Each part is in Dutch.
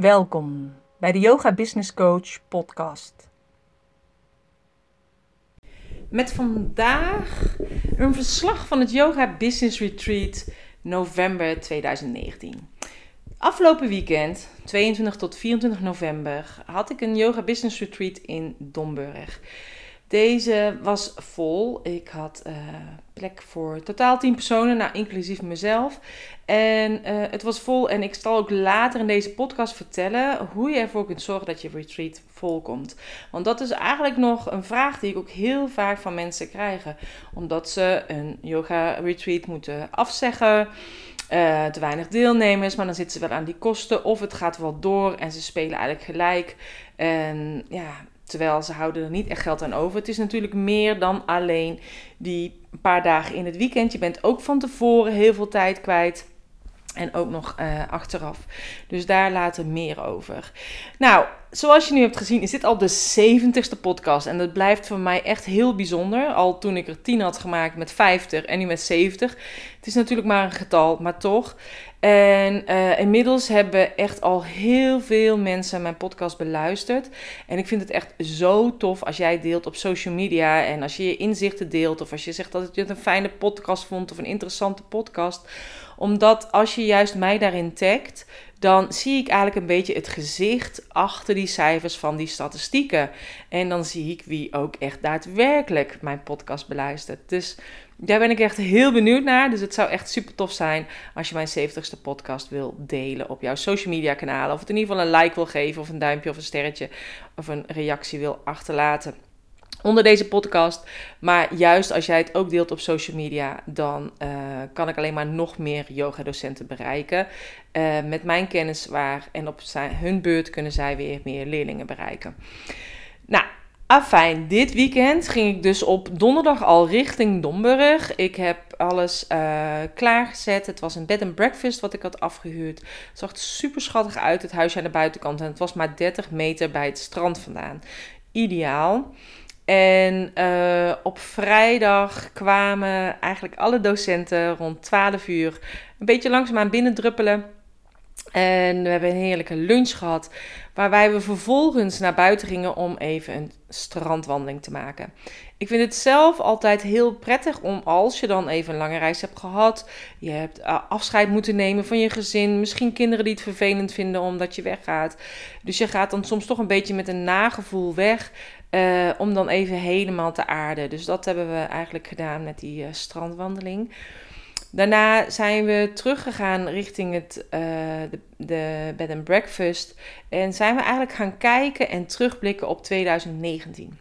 Welkom bij de Yoga Business Coach podcast. Met vandaag een verslag van het Yoga Business Retreat november 2019. Afgelopen weekend, 22 tot 24 november, had ik een Yoga Business Retreat in Domburg. Deze was vol. Ik had uh, plek voor totaal 10 personen, nou, inclusief mezelf. En uh, het was vol. En ik zal ook later in deze podcast vertellen hoe je ervoor kunt zorgen dat je retreat vol komt. Want dat is eigenlijk nog een vraag die ik ook heel vaak van mensen krijg. Omdat ze een yoga retreat moeten afzeggen. Uh, te weinig deelnemers, maar dan zitten ze wel aan die kosten. Of het gaat wel door en ze spelen eigenlijk gelijk. En ja, Terwijl ze houden er niet echt geld aan over. Het is natuurlijk meer dan alleen die paar dagen in het weekend. Je bent ook van tevoren heel veel tijd kwijt. En ook nog uh, achteraf. Dus daar later meer over. Nou, zoals je nu hebt gezien, is dit al de 70ste podcast. En dat blijft voor mij echt heel bijzonder. Al toen ik er 10 had gemaakt met 50 en nu met 70. Het is natuurlijk maar een getal, maar toch. En uh, inmiddels hebben echt al heel veel mensen mijn podcast beluisterd. En ik vind het echt zo tof als jij deelt op social media. En als je je inzichten deelt. Of als je zegt dat je het een fijne podcast vond of een interessante podcast omdat als je juist mij daarin tagt, dan zie ik eigenlijk een beetje het gezicht achter die cijfers van die statistieken. En dan zie ik wie ook echt daadwerkelijk mijn podcast beluistert. Dus daar ben ik echt heel benieuwd naar. Dus het zou echt super tof zijn als je mijn 70ste podcast wil delen op jouw social media kanalen. Of het in ieder geval een like wil geven of een duimpje of een sterretje of een reactie wil achterlaten onder deze podcast. Maar juist als jij het ook deelt op social media, dan uh, kan ik alleen maar nog meer yoga-docenten bereiken. Uh, met mijn kennis waar en op zijn, hun beurt kunnen zij weer meer leerlingen bereiken. Nou, afijn. Dit weekend ging ik dus op donderdag al richting Domburg. Ik heb alles uh, klaargezet. Het was een bed and breakfast wat ik had afgehuurd. Het zag er super schattig uit, het huisje aan de buitenkant. En het was maar 30 meter bij het strand vandaan. Ideaal. En uh, op vrijdag kwamen eigenlijk alle docenten rond 12 uur een beetje langzaamaan binnendruppelen. En we hebben een heerlijke lunch gehad, waarbij we vervolgens naar buiten gingen om even een strandwandeling te maken. Ik vind het zelf altijd heel prettig om als je dan even een lange reis hebt gehad, je hebt eh, afscheid moeten nemen van je gezin, misschien kinderen die het vervelend vinden omdat je weggaat. Dus je gaat dan soms toch een beetje met een nagevoel weg. Uh, om dan even helemaal te aarden. Dus dat hebben we eigenlijk gedaan met die uh, strandwandeling. Daarna zijn we teruggegaan richting het, uh, de, de bed and breakfast. En zijn we eigenlijk gaan kijken en terugblikken op 2019.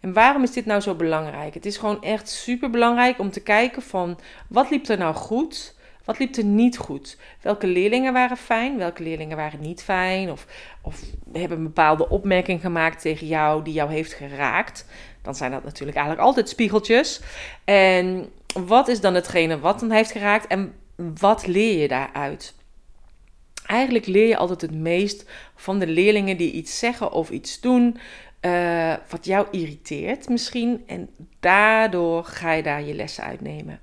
En waarom is dit nou zo belangrijk? Het is gewoon echt super belangrijk om te kijken van wat liep er nou goed? Wat liep er niet goed? Welke leerlingen waren fijn? Welke leerlingen waren niet fijn? Of, of hebben een bepaalde opmerking gemaakt tegen jou die jou heeft geraakt? Dan zijn dat natuurlijk eigenlijk altijd spiegeltjes. En wat is dan hetgene wat dan heeft geraakt en wat leer je daaruit? Eigenlijk leer je altijd het meest van de leerlingen die iets zeggen of iets doen. Uh, wat jou irriteert misschien. En daardoor ga je daar je lessen uitnemen.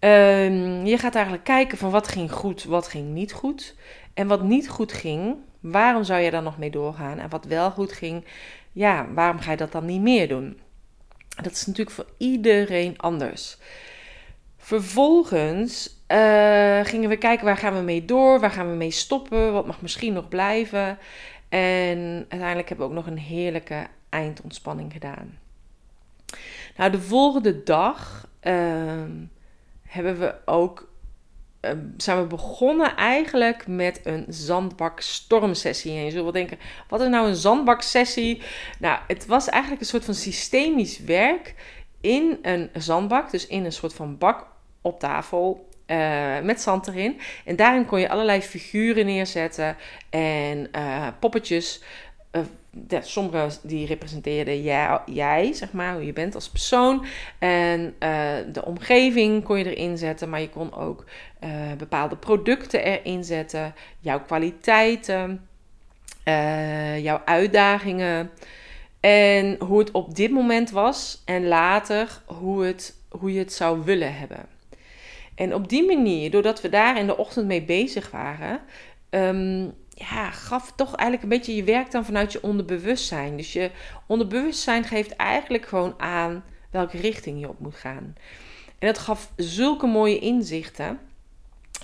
Um, je gaat eigenlijk kijken van wat ging goed, wat ging niet goed. En wat niet goed ging, waarom zou je daar nog mee doorgaan? En wat wel goed ging, ja, waarom ga je dat dan niet meer doen? Dat is natuurlijk voor iedereen anders. Vervolgens uh, gingen we kijken waar gaan we mee door, waar gaan we mee stoppen, wat mag misschien nog blijven. En uiteindelijk hebben we ook nog een heerlijke eindontspanning gedaan. Nou, de volgende dag uh, hebben we ook uh, zijn we begonnen eigenlijk met een zandbakstormsessie. En je zult wel denken, wat is nou een zandbaksessie? Nou, het was eigenlijk een soort van systemisch werk in een zandbak. Dus in een soort van bak op tafel uh, met zand erin. En daarin kon je allerlei figuren neerzetten en uh, poppetjes. Uh, de, sommige die representeerden jij, jij, zeg maar, hoe je bent als persoon. En de omgeving kon je erin zetten, maar je kon ook bepaalde producten erin zetten. Jouw kwaliteiten, jouw uitdagingen. En hoe het op dit moment was en later hoe, het, hoe je het zou willen hebben. En op die manier, doordat we daar in de ochtend mee bezig waren, um, ja, gaf toch eigenlijk een beetje je werk dan vanuit je onderbewustzijn. Dus je onderbewustzijn geeft eigenlijk gewoon aan welke richting je op moet gaan. En dat gaf zulke mooie inzichten.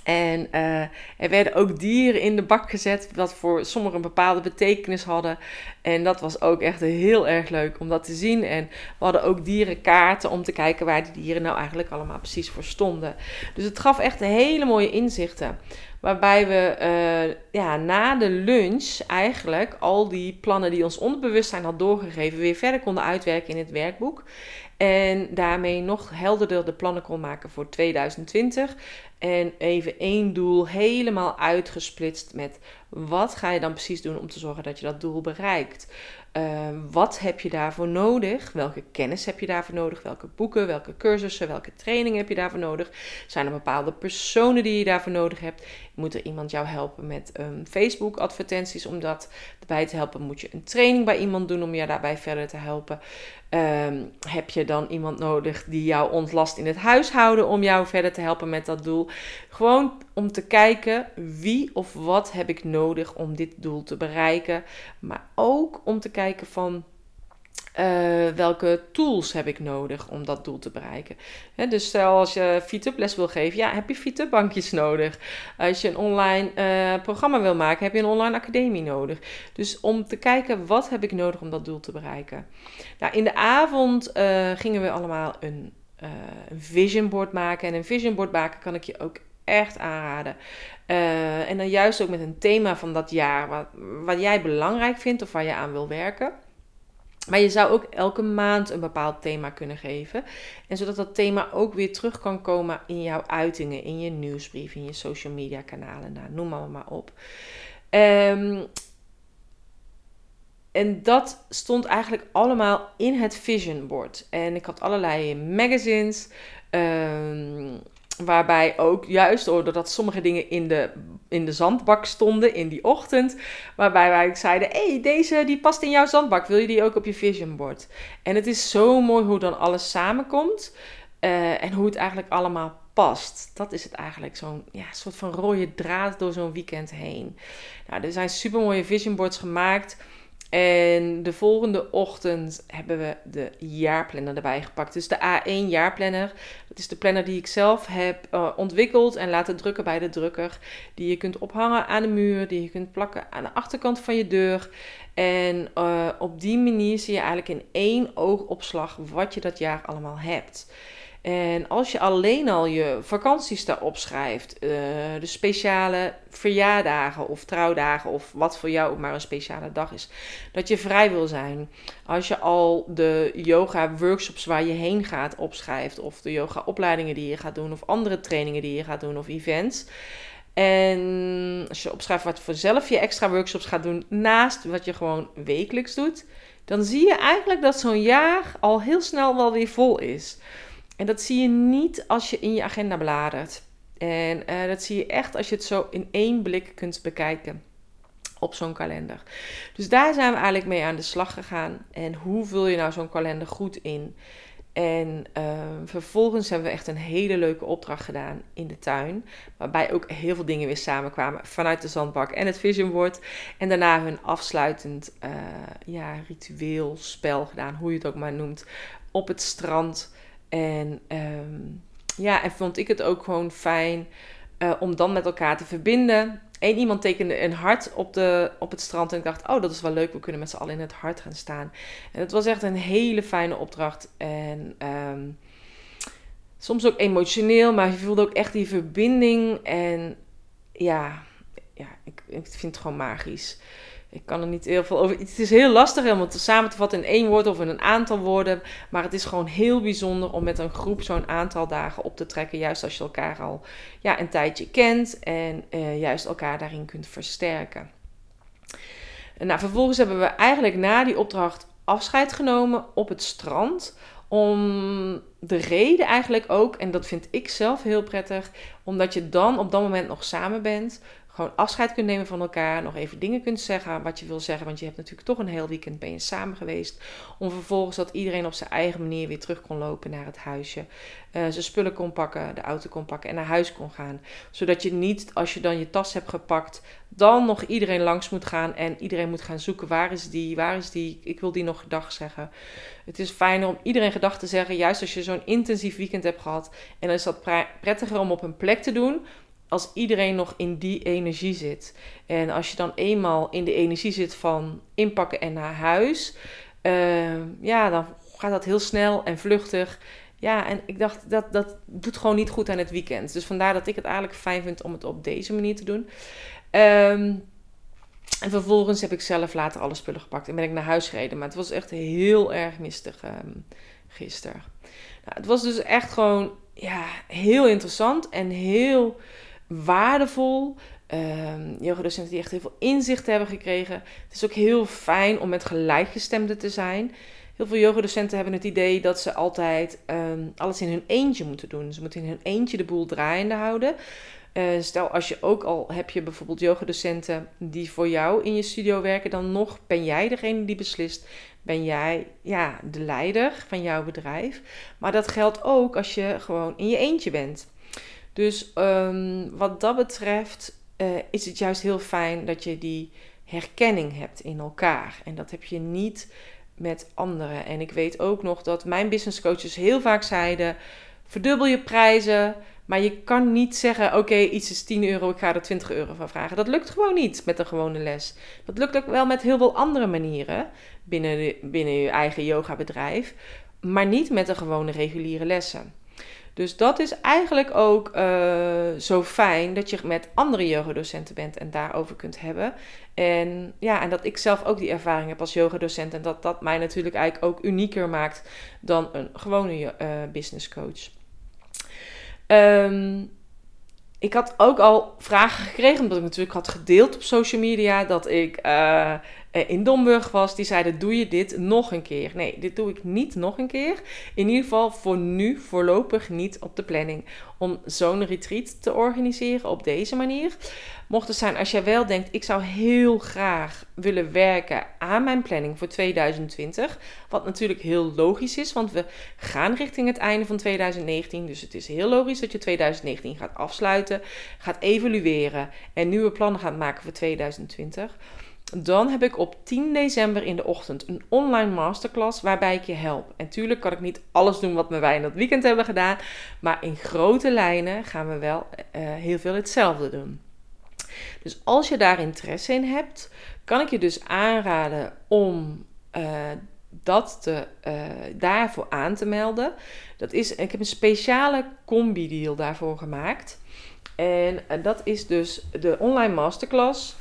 En uh, er werden ook dieren in de bak gezet, wat voor sommigen een bepaalde betekenis hadden. En dat was ook echt heel erg leuk om dat te zien. En we hadden ook dierenkaarten om te kijken waar die dieren nou eigenlijk allemaal precies voor stonden. Dus het gaf echt hele mooie inzichten. Waarbij we uh, ja, na de lunch eigenlijk al die plannen die ons onderbewustzijn had doorgegeven, weer verder konden uitwerken in het werkboek. En daarmee nog helderder de plannen kon maken voor 2020. En even één doel helemaal uitgesplitst met wat ga je dan precies doen om te zorgen dat je dat doel bereikt. Uh, wat heb je daarvoor nodig? Welke kennis heb je daarvoor nodig? Welke boeken, welke cursussen, welke trainingen heb je daarvoor nodig? Zijn er bepaalde personen die je daarvoor nodig hebt? Moet er iemand jou helpen met um, Facebook-advertenties om dat erbij te helpen? Moet je een training bij iemand doen om je daarbij verder te helpen? Um, heb je dan iemand nodig die jou ontlast in het huishouden om jou verder te helpen met dat doel? Gewoon om te kijken wie of wat heb ik nodig om dit doel te bereiken. Maar ook om te kijken van uh, welke tools heb ik nodig om dat doel te bereiken. dus stel als je FeedUp les wil geven, ja, heb je FeedUp bankjes nodig. Als je een online uh, programma wil maken, heb je een online academie nodig. Dus om te kijken, wat heb ik nodig om dat doel te bereiken. Nou, in de avond uh, gingen we allemaal een, een vision board maken. En een vision board maken kan ik je ook echt aanraden. en dan juist ook met een thema van dat jaar, wat, wat jij belangrijk vindt of waar je aan wil werken. Maar je zou ook elke maand een bepaald thema kunnen geven. En zodat dat thema ook weer terug kan komen in jouw uitingen, in je nieuwsbrief, in je social media kanalen. Nou, noem maar maar op. Um, en dat stond eigenlijk allemaal in het vision board. En ik had allerlei magazines. Um, Waarbij ook juist doordat sommige dingen in de, in de zandbak stonden in die ochtend. Waarbij wij zeiden: hé, hey, deze die past in jouw zandbak. Wil je die ook op je vision board? En het is zo mooi hoe dan alles samenkomt. Uh, en hoe het eigenlijk allemaal past. Dat is het eigenlijk. Zo'n ja, soort van rode draad door zo'n weekend heen. Nou, er zijn super mooie vision boards gemaakt. En de volgende ochtend hebben we de jaarplanner erbij gepakt. Dus de A1 jaarplanner. Dat is de planner die ik zelf heb uh, ontwikkeld en laten drukken bij de drukker. Die je kunt ophangen aan de muur, die je kunt plakken aan de achterkant van je deur. En uh, op die manier zie je eigenlijk in één oogopslag wat je dat jaar allemaal hebt. En als je alleen al je vakanties daarop schrijft, uh, de speciale verjaardagen of trouwdagen of wat voor jou ook maar een speciale dag is, dat je vrij wil zijn. Als je al de yoga workshops waar je heen gaat opschrijft of de yoga opleidingen die je gaat doen of andere trainingen die je gaat doen of events. En als je opschrijft wat voor zelf je extra workshops gaat doen naast wat je gewoon wekelijks doet, dan zie je eigenlijk dat zo'n jaar al heel snel wel weer vol is. En dat zie je niet als je in je agenda bladert. En uh, dat zie je echt als je het zo in één blik kunt bekijken op zo'n kalender. Dus daar zijn we eigenlijk mee aan de slag gegaan. En hoe vul je nou zo'n kalender goed in? En uh, vervolgens hebben we echt een hele leuke opdracht gedaan in de tuin. Waarbij ook heel veel dingen weer samenkwamen vanuit de zandbak en het vision board. En daarna een afsluitend uh, ja, ritueel spel gedaan, hoe je het ook maar noemt, op het strand. En um, ja, en vond ik het ook gewoon fijn uh, om dan met elkaar te verbinden. Eén iemand tekende een hart op, de, op het strand. En ik dacht, oh, dat is wel leuk. We kunnen met z'n allen in het hart gaan staan. En het was echt een hele fijne opdracht. En um, soms ook emotioneel, maar je voelde ook echt die verbinding. En ja, ja ik, ik vind het gewoon magisch ik kan er niet heel veel over. Het is heel lastig om het samen te vatten in één woord of in een aantal woorden. Maar het is gewoon heel bijzonder om met een groep zo'n aantal dagen op te trekken. Juist als je elkaar al ja, een tijdje kent en uh, juist elkaar daarin kunt versterken. En nou, vervolgens hebben we eigenlijk na die opdracht afscheid genomen op het strand. Om de reden eigenlijk ook, en dat vind ik zelf heel prettig, omdat je dan op dat moment nog samen bent gewoon afscheid kunt nemen van elkaar. Nog even dingen kunt zeggen wat je wil zeggen. Want je hebt natuurlijk toch een heel weekend ben je samen geweest. Om vervolgens dat iedereen op zijn eigen manier weer terug kon lopen naar het huisje. Uh, zijn spullen kon pakken, de auto kon pakken en naar huis kon gaan. Zodat je niet, als je dan je tas hebt gepakt, dan nog iedereen langs moet gaan. En iedereen moet gaan zoeken, waar is die, waar is die, ik wil die nog gedag zeggen. Het is fijner om iedereen gedag te zeggen, juist als je zo'n intensief weekend hebt gehad. En dan is dat prettiger om op een plek te doen als iedereen nog in die energie zit. En als je dan eenmaal in de energie zit van inpakken en naar huis, uh, ja, dan gaat dat heel snel en vluchtig. Ja, en ik dacht, dat, dat doet gewoon niet goed aan het weekend. Dus vandaar dat ik het eigenlijk fijn vind om het op deze manier te doen. Um, en vervolgens heb ik zelf later alle spullen gepakt en ben ik naar huis gereden. Maar het was echt heel erg mistig um, gisteren. Nou, het was dus echt gewoon ja, heel interessant en heel waardevol. Um, yogadocenten die echt heel veel inzicht hebben gekregen. Het is ook heel fijn om met gelijkgestemden te zijn. Heel veel yogadocenten hebben het idee dat ze altijd um, alles in hun eentje moeten doen. Ze moeten in hun eentje de boel draaiende houden. Uh, stel als je ook al heb je bijvoorbeeld yogadocenten die voor jou in je studio werken, dan nog ben jij degene die beslist. Ben jij ja, de leider van jouw bedrijf. Maar dat geldt ook als je gewoon in je eentje bent. Dus um, wat dat betreft uh, is het juist heel fijn dat je die herkenning hebt in elkaar. En dat heb je niet met anderen. En ik weet ook nog dat mijn business coaches heel vaak zeiden: verdubbel je prijzen. Maar je kan niet zeggen: oké, iets is 10 euro, ik ga er 20 euro van vragen. Dat lukt gewoon niet met een gewone les. Dat lukt ook wel met heel veel andere manieren binnen, binnen je eigen yoga-bedrijf, maar niet met de gewone reguliere lessen. Dus dat is eigenlijk ook uh, zo fijn dat je met andere yogadocenten bent en daarover kunt hebben. En ja, en dat ik zelf ook die ervaring heb als yogadocent. En dat dat mij natuurlijk eigenlijk ook unieker maakt dan een gewone uh, business coach. Um, ik had ook al vragen gekregen, omdat ik natuurlijk had gedeeld op social media dat ik uh, in Domburg was. Die zeiden: Doe je dit nog een keer? Nee, dit doe ik niet nog een keer. In ieder geval voor nu voorlopig niet op de planning om zo'n retreat te organiseren op deze manier. Mocht het zijn als jij wel denkt, ik zou heel graag willen werken aan mijn planning voor 2020. Wat natuurlijk heel logisch is, want we gaan richting het einde van 2019. Dus het is heel logisch dat je 2019 gaat afsluiten, gaat evalueren en nieuwe plannen gaat maken voor 2020. Dan heb ik op 10 december in de ochtend een online masterclass waarbij ik je help. En tuurlijk kan ik niet alles doen wat wij in dat weekend hebben gedaan. Maar in grote lijnen gaan we wel uh, heel veel hetzelfde doen. Dus als je daar interesse in hebt, kan ik je dus aanraden om uh, dat te, uh, daarvoor aan te melden. Dat is, ik heb een speciale combi-deal daarvoor gemaakt. En dat is dus de online masterclass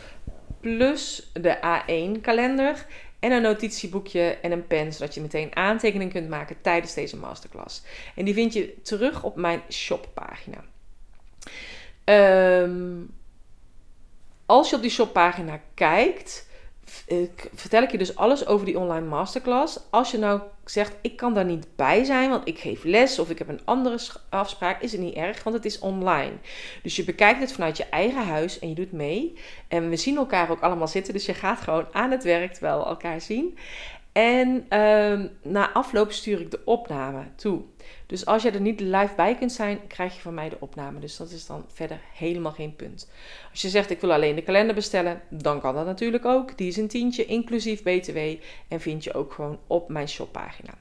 plus de A1-kalender en een notitieboekje en een pen, zodat je meteen aantekeningen kunt maken tijdens deze masterclass. En die vind je terug op mijn shoppagina. Um, als je op die shoppagina kijkt, vertel ik je dus alles over die online masterclass. Als je nou zegt, ik kan daar niet bij zijn, want ik geef les of ik heb een andere afspraak, is het niet erg, want het is online. Dus je bekijkt het vanuit je eigen huis en je doet mee. En we zien elkaar ook allemaal zitten, dus je gaat gewoon aan het werk terwijl we elkaar zien. En uh, na afloop stuur ik de opname toe. Dus als je er niet live bij kunt zijn, krijg je van mij de opname. Dus dat is dan verder helemaal geen punt. Als je zegt ik wil alleen de kalender bestellen, dan kan dat natuurlijk ook. Die is een tientje, inclusief BTW. En vind je ook gewoon op mijn shoppagina.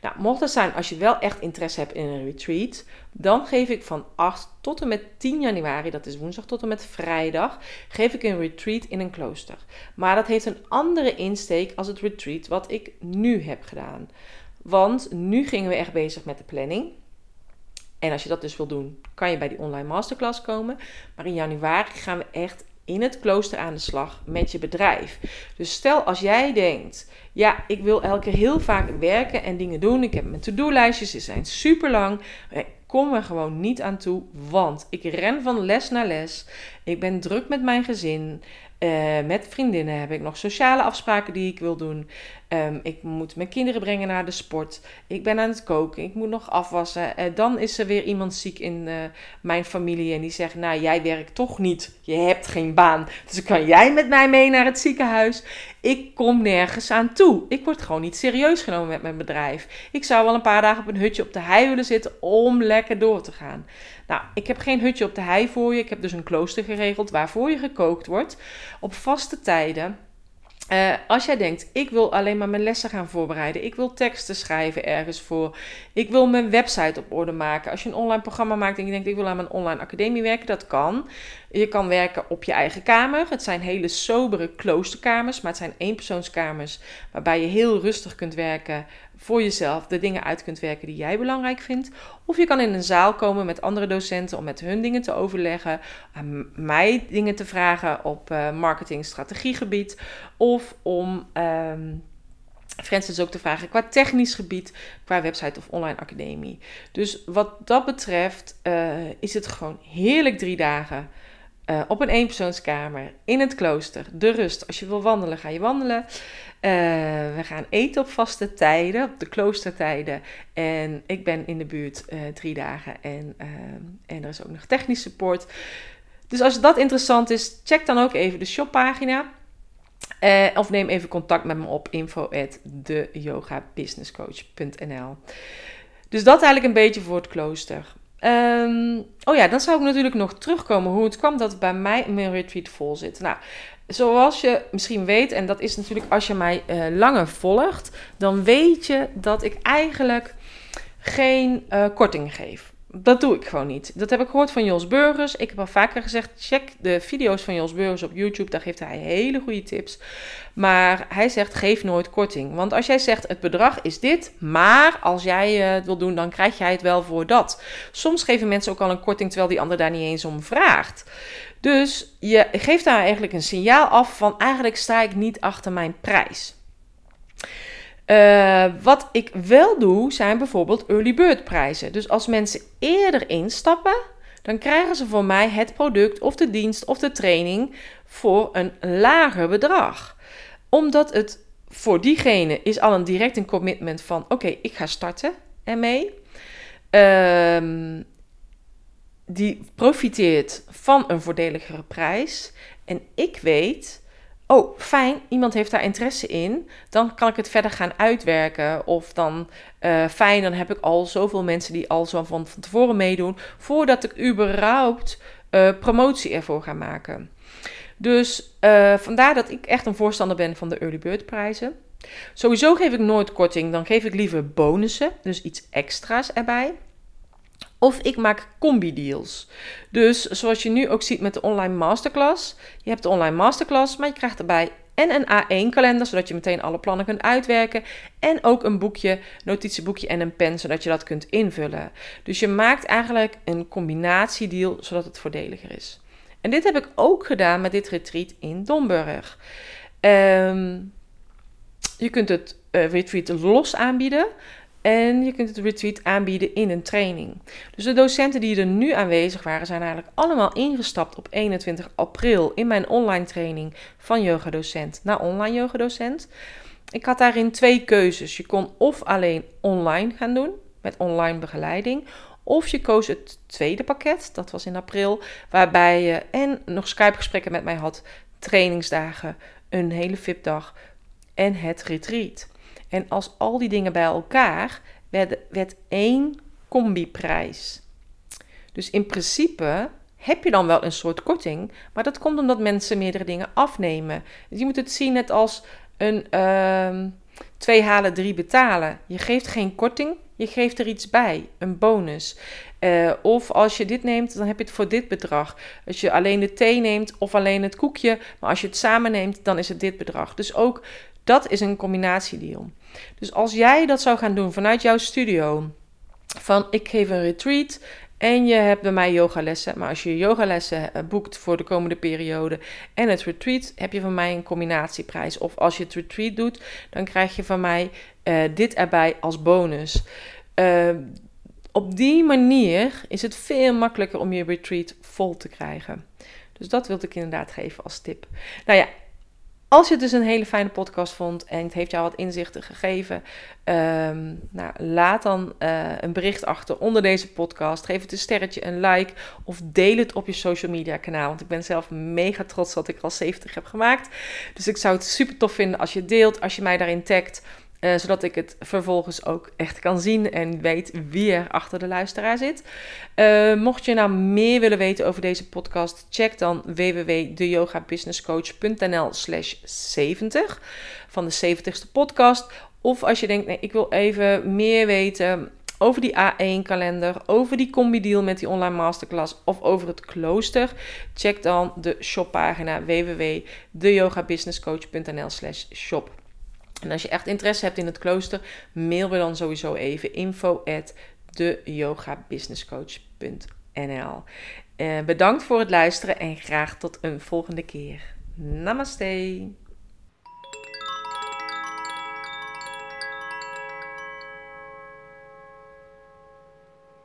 Nou, mocht het zijn als je wel echt interesse hebt in een retreat, dan geef ik van 8 tot en met 10 januari, dat is woensdag tot en met vrijdag, geef ik een retreat in een klooster. Maar dat heeft een andere insteek als het retreat wat ik nu heb gedaan. Want nu gingen we echt bezig met de planning. En als je dat dus wil doen, kan je bij die online masterclass komen. Maar in januari gaan we echt in het klooster aan de slag met je bedrijf. Dus stel als jij denkt, ja, ik wil elke keer heel vaak werken en dingen doen. Ik heb mijn to-do-lijstjes, ze zijn super lang. Kom er gewoon niet aan toe, want ik ren van les naar les. Ik ben druk met mijn gezin. Uh, met vriendinnen heb ik nog sociale afspraken die ik wil doen. Ehm, ik moet mijn kinderen brengen naar de sport. Ik ben aan het koken. Ik moet nog afwassen. Uh, dan is er weer iemand ziek in uh, mijn familie. En die zegt: Nou, jij werkt toch niet. Je hebt geen baan. Dus kan jij met mij mee naar het ziekenhuis? Ik kom nergens aan toe. Ik word gewoon niet serieus genomen met mijn bedrijf. Ik zou wel een paar dagen op een hutje op de hei willen zitten om lekker door te gaan. Nou, ik heb geen hutje op de hei voor je. Ik heb dus een klooster geregeld waarvoor je gekookt wordt op vaste tijden. Uh, als jij denkt, ik wil alleen maar mijn lessen gaan voorbereiden, ik wil teksten schrijven ergens voor, ik wil mijn website op orde maken. Als je een online programma maakt en je denkt, ik wil aan mijn online academie werken, dat kan. Je kan werken op je eigen kamer. Het zijn hele sobere kloosterkamers, maar het zijn eenpersoonskamers waarbij je heel rustig kunt werken voor jezelf de dingen uit kunt werken die jij belangrijk vindt. Of je kan in een zaal komen met andere docenten om met hun dingen te overleggen, aan mij dingen te vragen op uh, marketing-strategiegebied. Of om um, Francis ook te vragen qua technisch gebied, qua website of online academie. Dus wat dat betreft uh, is het gewoon heerlijk drie dagen. Uh, op een eenpersoonskamer in het klooster. De rust. Als je wil wandelen, ga je wandelen. Uh, we gaan eten op vaste tijden, op de kloostertijden. En ik ben in de buurt uh, drie dagen. En, en er is ook nog technisch support. Dus als dat interessant is, check dan ook even de shoppagina. of neem even contact met me op info at Dus dat eigenlijk een beetje voor het klooster. Um, oh ja, dan zou ik natuurlijk nog terugkomen hoe het kwam dat bij mij mijn retreat vol zit. Nou, zoals je misschien weet, en dat is natuurlijk als je mij uh, langer volgt, dan weet je dat ik eigenlijk geen uh, korting geef. Dat doe ik gewoon niet. Dat heb ik gehoord van Jos Burgers. Ik heb al vaker gezegd: check de video's van Jos Burgers op YouTube. Daar geeft hij hele goede tips. Maar hij zegt: geef nooit korting. Want als jij zegt: het bedrag is dit, maar als jij het wil doen, dan krijg jij het wel voor dat. Soms geven mensen ook al een korting terwijl die ander daar niet eens om vraagt. Dus je geeft daar eigenlijk een signaal af van: eigenlijk sta ik niet achter mijn prijs. Uh, wat ik wel doe, zijn bijvoorbeeld early bird prijzen. Dus als mensen eerder instappen, dan krijgen ze voor mij het product of de dienst of de training voor een lager bedrag. Omdat het voor diegene is al een direct een commitment van: oké, ik ga starten ermee. Um, die profiteert van een voordeligere prijs. En ik weet oh fijn, iemand heeft daar interesse in, dan kan ik het verder gaan uitwerken. Of dan uh, fijn, dan heb ik al zoveel mensen die al zo van, van tevoren meedoen, voordat ik überhaupt uh, promotie ervoor ga maken. Dus uh, vandaar dat ik echt een voorstander ben van de early bird prijzen. Sowieso geef ik nooit korting, dan geef ik liever bonussen, dus iets extra's erbij. Of ik maak combi-deals. Dus zoals je nu ook ziet met de online masterclass. Je hebt de online masterclass, maar je krijgt erbij en een A1-kalender, zodat je meteen alle plannen kunt uitwerken. En ook een boekje, notitieboekje en een pen, zodat je dat kunt invullen. Dus je maakt eigenlijk een combinatiedeal, zodat het voordeliger is. En dit heb ik ook gedaan met dit retreat in Domburg. Um, je kunt het uh, retreat los aanbieden. En je kunt het retreat aanbieden in een training. Dus de docenten die er nu aanwezig waren, zijn eigenlijk allemaal ingestapt op 21 april in mijn online training van yogadocent naar online yogadocent. Ik had daarin twee keuzes. Je kon of alleen online gaan doen met online begeleiding, of je koos het tweede pakket, dat was in april, waarbij je en nog Skype-gesprekken met mij had, trainingsdagen, een hele VIP-dag en het retreat. En als al die dingen bij elkaar werd, werd één combiprijs. Dus in principe heb je dan wel een soort korting, maar dat komt omdat mensen meerdere dingen afnemen. Dus je moet het zien net als een uh, twee halen, drie betalen. Je geeft geen korting, je geeft er iets bij, een bonus. Uh, of als je dit neemt, dan heb je het voor dit bedrag. Als je alleen de thee neemt of alleen het koekje, maar als je het samen neemt, dan is het dit bedrag. Dus ook dat is een combinatiedeal. Dus als jij dat zou gaan doen vanuit jouw studio, van ik geef een retreat en je hebt bij mij yogalessen, maar als je yogalessen eh, boekt voor de komende periode en het retreat, heb je van mij een combinatieprijs. Of als je het retreat doet, dan krijg je van mij uh, dit erbij als bonus. Uh, op die manier is het veel makkelijker om je retreat vol te krijgen. Dus dat wilde ik inderdaad geven als tip. Nou ja, Als je het dus een hele fijne podcast vond en het heeft jou wat inzichten gegeven, ehm, nou, laat dan uh, een bericht achter onder deze podcast. Geef het een sterretje, een like of deel het op je social media kanaal. Want ik ben zelf mega trots dat ik al 70 heb gemaakt. Dus ik zou het super tof vinden als je deelt, als je mij daarin tagt. Uh, zodat ik het vervolgens ook echt kan zien en weet wie er achter de luisteraar zit. Uh, mocht je nou meer willen weten over deze podcast, check dan www.deyogabusinesscoach.nl slash 70 van de 70ste podcast. Of als je denkt, nee, ik wil even meer weten over die A1-kalender, over die combi-deal met die online masterclass of over het klooster, check dan de shoppagina www.deyogabusinesscoach.nl slash shop. En als je echt interesse hebt in het klooster, mail me dan sowieso even info at deyogabusinesscoach.nl uh, Bedankt voor het luisteren en graag tot een volgende keer. Namaste.